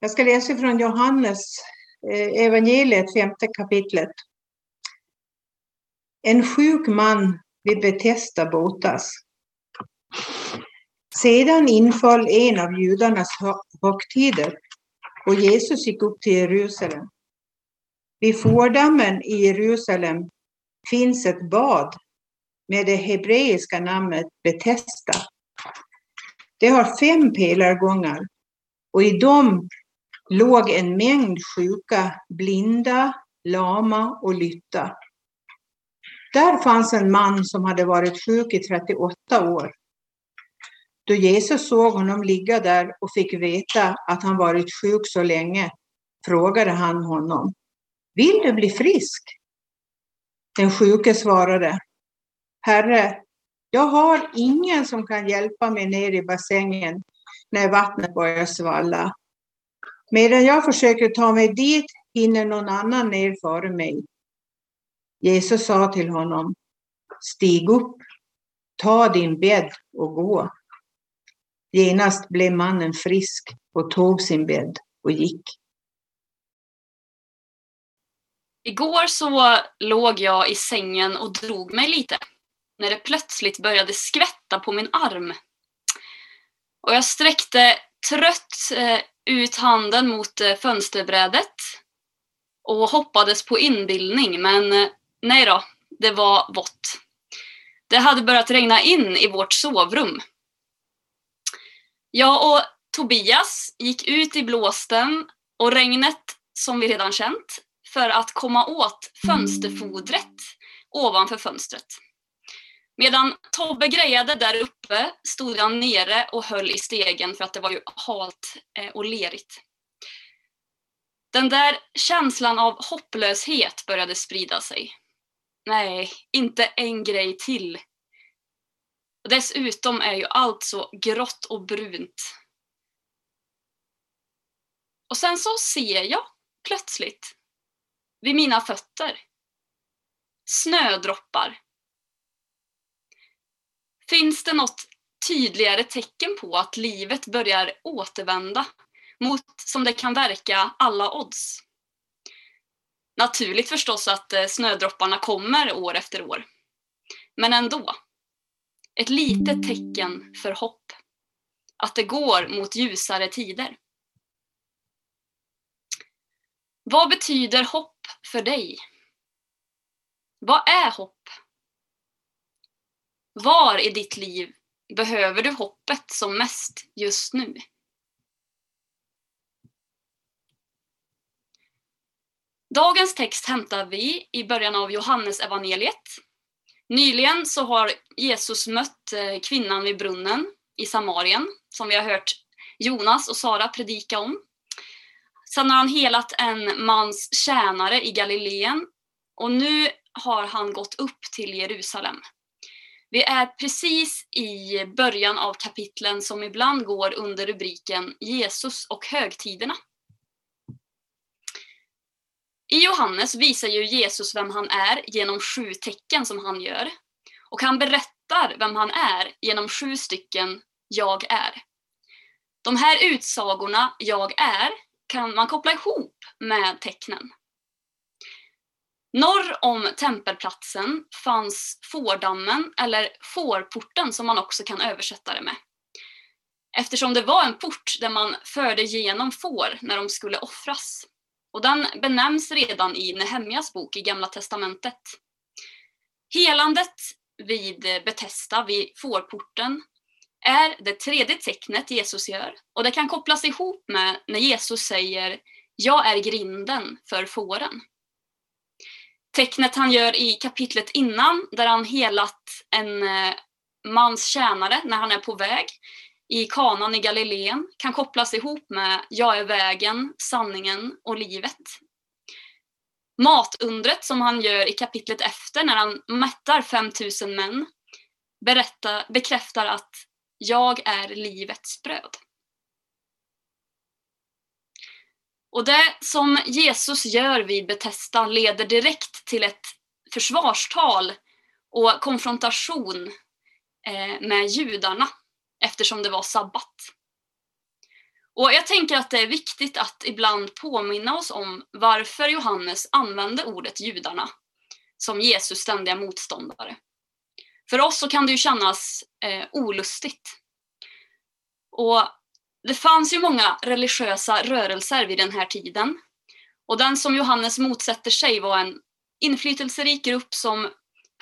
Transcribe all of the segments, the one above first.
Jag ska läsa från Johannes eh, evangeliet, femte kapitlet. En sjuk man vid Betesda botas. Sedan inföll en av judarnas högtider och Jesus gick upp till Jerusalem. Vid fårdammen i Jerusalem finns ett bad med det hebreiska namnet Betesda. Det har fem pelargångar och i dem låg en mängd sjuka, blinda, lama och lytta. Där fanns en man som hade varit sjuk i 38 år. Då Jesus såg honom ligga där och fick veta att han varit sjuk så länge frågade han honom. Vill du bli frisk? Den sjuke svarade. Herre, jag har ingen som kan hjälpa mig ner i bassängen när vattnet börjar svalla. Medan jag försöker ta mig dit hinner någon annan ner före mig. Jesus sa till honom, stig upp, ta din bädd och gå. Genast blev mannen frisk och tog sin bädd och gick. Igår så låg jag i sängen och drog mig lite när det plötsligt började skvätta på min arm. Och jag sträckte trött eh, ut handen mot eh, fönsterbrädet och hoppades på inbildning, men eh, nej då, det var vått. Det hade börjat regna in i vårt sovrum. Jag och Tobias gick ut i blåsten och regnet, som vi redan känt, för att komma åt fönsterfodret ovanför fönstret. Medan Tobbe grejade där uppe stod han nere och höll i stegen för att det var ju halt eh, och lerigt. Den där känslan av hopplöshet började sprida sig. Nej, inte en grej till. Dessutom är ju allt så grått och brunt. Och sen så ser jag plötsligt vid mina fötter snödroppar Finns det något tydligare tecken på att livet börjar återvända mot, som det kan verka, alla odds? Naturligt förstås att eh, snödropparna kommer år efter år. Men ändå. Ett litet tecken för hopp. Att det går mot ljusare tider. Vad betyder hopp för dig? Vad är hopp? Var i ditt liv behöver du hoppet som mest just nu? Dagens text hämtar vi i början av Johannes evangeliet. Nyligen så har Jesus mött eh, kvinnan vid brunnen i Samarien, som vi har hört Jonas och Sara predika om. Sen har han helat en mans tjänare i Galileen och nu har han gått upp till Jerusalem. Vi är precis i början av kapitlen som ibland går under rubriken Jesus och högtiderna. I Johannes visar ju Jesus vem han är genom sju tecken som han gör. Och han berättar vem han är genom sju stycken jag är. De här utsagorna jag är kan man koppla ihop med tecknen. Norr om tempelplatsen fanns fårdammen, eller fårporten som man också kan översätta det med. Eftersom det var en port där man förde genom får när de skulle offras. Och den benämns redan i Nehemjas bok i Gamla Testamentet. Helandet vid Betesda, vid fårporten, är det tredje tecknet Jesus gör. Och det kan kopplas ihop med när Jesus säger Jag är grinden för fåren tecknet han gör i kapitlet innan där han helat en eh, mans tjänare när han är på väg i kanan i Galileen kan kopplas ihop med Jag är vägen, sanningen och livet. Matundret som han gör i kapitlet efter när han mättar 5000 män berättar, bekräftar att jag är livets bröd. Och det som Jesus gör vid Betesda leder direkt till ett försvarstal och konfrontation eh, med judarna eftersom det var sabbat. Och jag tänker att det är viktigt att ibland påminna oss om varför Johannes använde ordet judarna som Jesus ständiga motståndare. För oss så kan det ju kännas eh, olustigt. Och det fanns ju många religiösa rörelser vid den här tiden. Och den som Johannes motsätter sig var en inflytelserik grupp som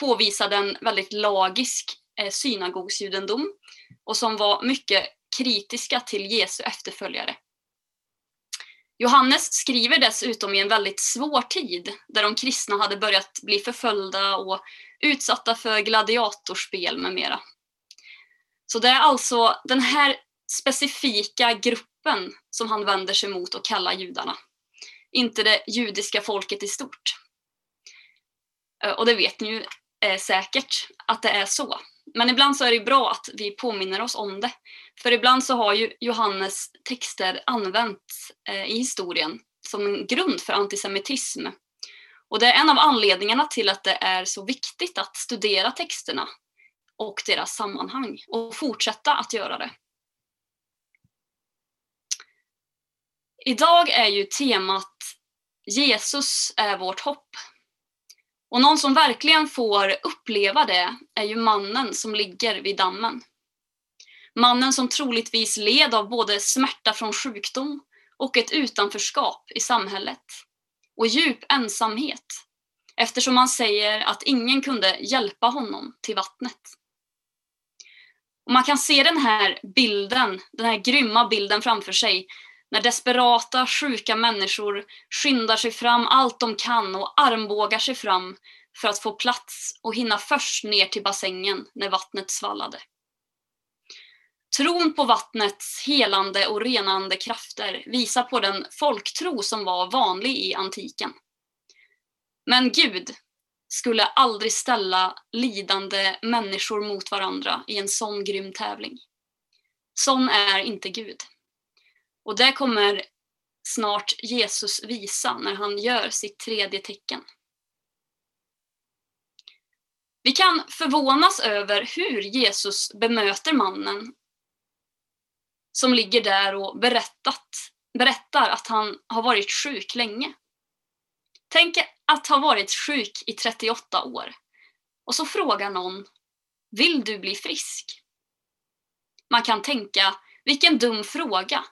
påvisade en väldigt lagisk eh, synagogsjudendom och som var mycket kritiska till Jesu efterföljare. Johannes skriver dessutom i en väldigt svår tid där de kristna hade börjat bli förföljda och utsatta för gladiatorspel med mera. Så det är alltså den här specifika gruppen som han vänder sig mot och kallar judarna. Inte det judiska folket i stort. Eh, och det vet ni ju eh, säkert att det är så. Men ibland så är det bra att vi påminner oss om det. För ibland så har ju Johannes texter använts eh, i historien som en grund för antisemitism. Och det är en av anledningarna till att det är så viktigt att studera texterna och deras sammanhang och fortsätta att göra det. Idag är ju temat Jesus är vårt hopp. Och någon som verkligen får uppleva det är ju mannen som ligger vid dammen. Mannen som troligtvis led av både smärta från sjukdom och ett utanförskap i samhället. Och djup ensamhet, eftersom han säger att ingen kunde hjälpa honom till vattnet. Och man kan se den här bilden, den här grymma bilden framför sig när desperata, sjuka människor skyndar sig fram allt de kan och armbågar sig fram för att få plats och hinna först ner till bassängen när vattnet svallade. Tron på vattnets helande och renande krafter visar på den folktro som var vanlig i antiken. Men Gud skulle aldrig ställa lidande människor mot varandra i en sån grym tävling. Sån är inte Gud. Och det kommer snart Jesus visa när han gör sitt tredje tecken. Vi kan förvånas över hur Jesus bemöter mannen som ligger där och berättat, berättar att han har varit sjuk länge. Tänk att ha varit sjuk i 38 år och så frågar någon Vill du bli frisk? Man kan tänka, vilken dum fråga.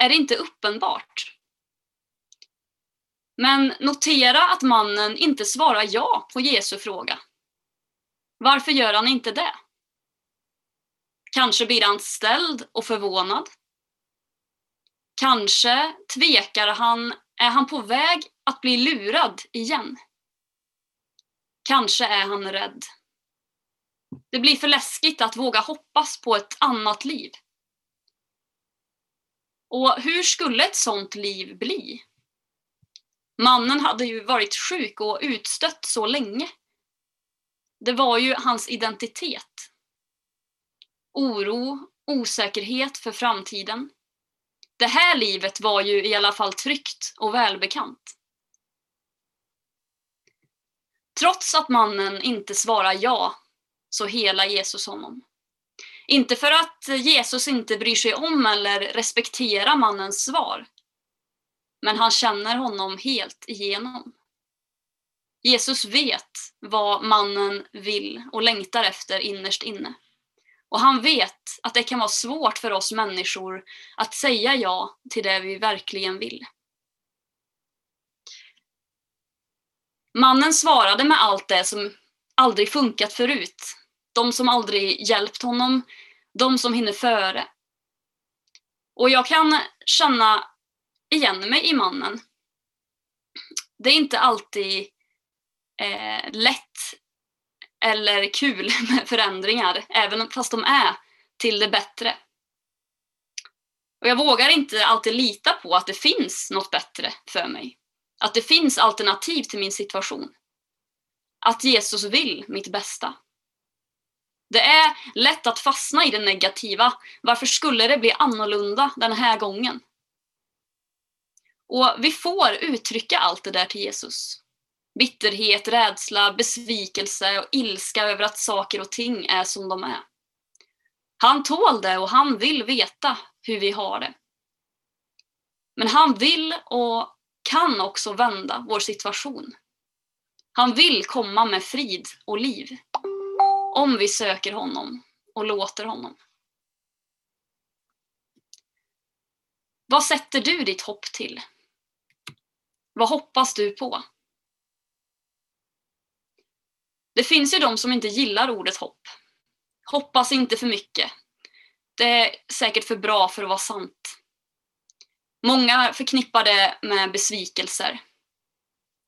Är det inte uppenbart? Men notera att mannen inte svarar ja på Jesu fråga. Varför gör han inte det? Kanske blir han ställd och förvånad. Kanske tvekar han, är han på väg att bli lurad igen? Kanske är han rädd. Det blir för läskigt att våga hoppas på ett annat liv. Och hur skulle ett sånt liv bli? Mannen hade ju varit sjuk och utstött så länge. Det var ju hans identitet. Oro, osäkerhet för framtiden. Det här livet var ju i alla fall tryggt och välbekant. Trots att mannen inte svarar ja, så helar Jesus honom. Inte för att Jesus inte bryr sig om eller respekterar mannens svar, men han känner honom helt igenom. Jesus vet vad mannen vill och längtar efter innerst inne. Och han vet att det kan vara svårt för oss människor att säga ja till det vi verkligen vill. Mannen svarade med allt det som aldrig funkat förut. De som aldrig hjälpt honom, de som hinner före. Och jag kan känna igen mig i mannen. Det är inte alltid eh, lätt eller kul med förändringar, även fast de är till det bättre. Och jag vågar inte alltid lita på att det finns något bättre för mig. Att det finns alternativ till min situation. Att Jesus vill mitt bästa. Det är lätt att fastna i det negativa. Varför skulle det bli annorlunda den här gången? Och vi får uttrycka allt det där till Jesus. Bitterhet, rädsla, besvikelse och ilska över att saker och ting är som de är. Han tål det och han vill veta hur vi har det. Men han vill och kan också vända vår situation. Han vill komma med frid och liv om vi söker honom och låter honom. Vad sätter du ditt hopp till? Vad hoppas du på? Det finns ju de som inte gillar ordet hopp. Hoppas inte för mycket. Det är säkert för bra för att vara sant. Många förknippar det med besvikelser.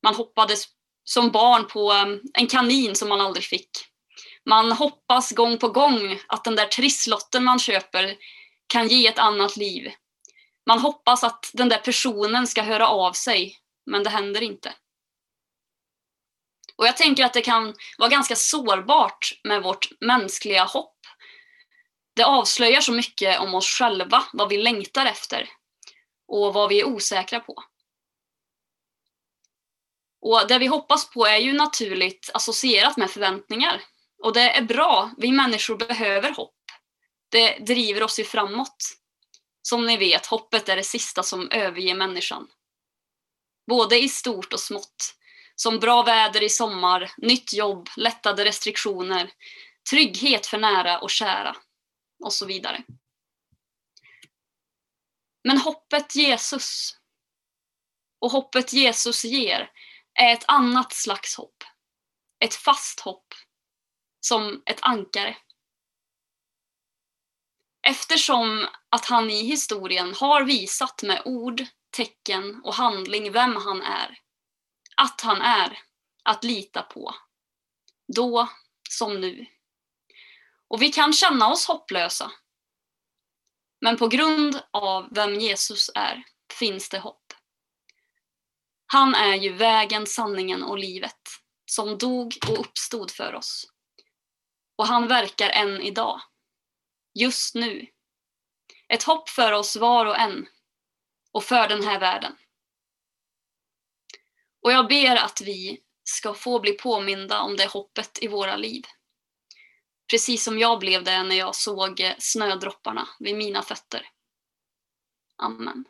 Man hoppades som barn på eh, en kanin som man aldrig fick. Man hoppas gång på gång att den där trisslotten man köper kan ge ett annat liv. Man hoppas att den där personen ska höra av sig, men det händer inte. Och jag tänker att det kan vara ganska sårbart med vårt mänskliga hopp. Det avslöjar så mycket om oss själva, vad vi längtar efter och vad vi är osäkra på. Och det vi hoppas på är ju naturligt associerat med förväntningar. Och det är bra, vi människor behöver hopp. Det driver oss ju framåt. Som ni vet, hoppet är det sista som överger människan. Både i stort och smått. Som bra väder i sommar, nytt jobb, lättade restriktioner, trygghet för nära och kära och så vidare. Men hoppet Jesus och hoppet Jesus ger är ett annat slags hopp. Ett fast hopp, som ett ankare. Eftersom att han i historien har visat med ord, tecken och handling vem han är. Att han är att lita på. Då som nu. Och vi kan känna oss hopplösa. Men på grund av vem Jesus är finns det hopp. Han är ju vägen, sanningen och livet som dog och uppstod för oss. Och han verkar än idag. Just nu. Ett hopp för oss var och en. Och för den här världen. Och jag ber att vi ska få bli påminda om det hoppet i våra liv. Precis som jag blev det när jag såg snödropparna vid mina fötter. Amen.